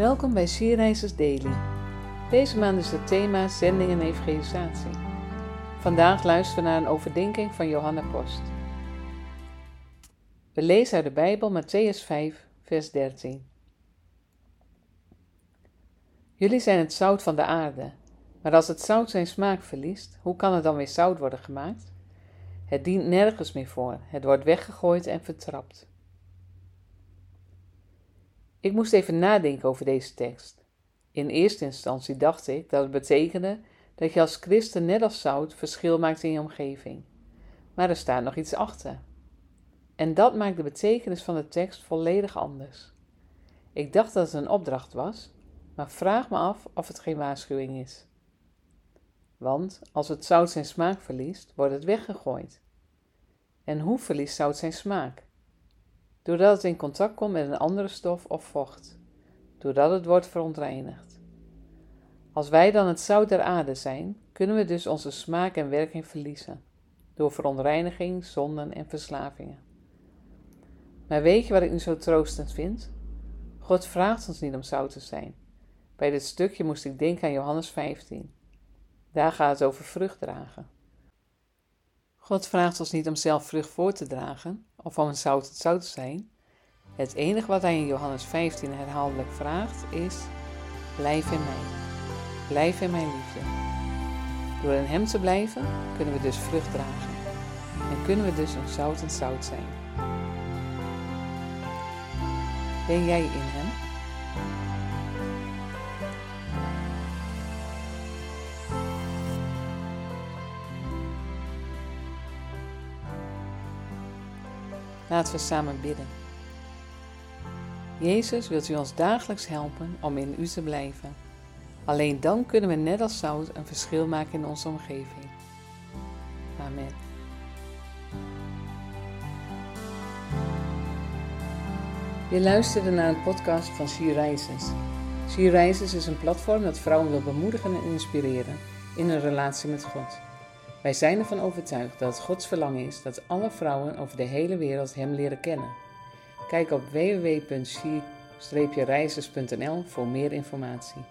Welkom bij Sierreizers Daily. Deze maand is het thema zending en evangelisatie. Vandaag luisteren we naar een overdenking van Johanna Post. We lezen uit de Bijbel Matthäus 5, vers 13. Jullie zijn het zout van de aarde, maar als het zout zijn smaak verliest, hoe kan het dan weer zout worden gemaakt? Het dient nergens meer voor, het wordt weggegooid en vertrapt. Ik moest even nadenken over deze tekst. In eerste instantie dacht ik dat het betekende dat je als christen net als zout verschil maakt in je omgeving. Maar er staat nog iets achter. En dat maakt de betekenis van de tekst volledig anders. Ik dacht dat het een opdracht was, maar vraag me af of het geen waarschuwing is. Want als het zout zijn smaak verliest, wordt het weggegooid. En hoe verliest zout zijn smaak? Doordat het in contact komt met een andere stof of vocht, doordat het wordt verontreinigd. Als wij dan het zout der aarde zijn, kunnen we dus onze smaak en werking verliezen, door verontreiniging, zonden en verslavingen. Maar weet je wat ik nu zo troostend vind? God vraagt ons niet om zout te zijn. Bij dit stukje moest ik denken aan Johannes 15. Daar gaat het over vrucht dragen. God vraagt ons niet om zelf vrucht voor te dragen of om een zout het zout te zijn. Het enige wat hij in Johannes 15 herhaaldelijk vraagt is: Blijf in mij. Blijf in mijn liefde. Door in hem te blijven kunnen we dus vrucht dragen en kunnen we dus een zout en zout zijn. Ben jij in hem? Laten we samen bidden. Jezus, wilt u ons dagelijks helpen om in u te blijven? Alleen dan kunnen we net als zout een verschil maken in onze omgeving. Amen. Je luisterde naar een podcast van She Rises. Is een platform dat vrouwen wil bemoedigen en inspireren in een relatie met God. Wij zijn ervan overtuigd dat het Gods verlangen is dat alle vrouwen over de hele wereld Hem leren kennen. Kijk op www.she-reizers.nl voor meer informatie.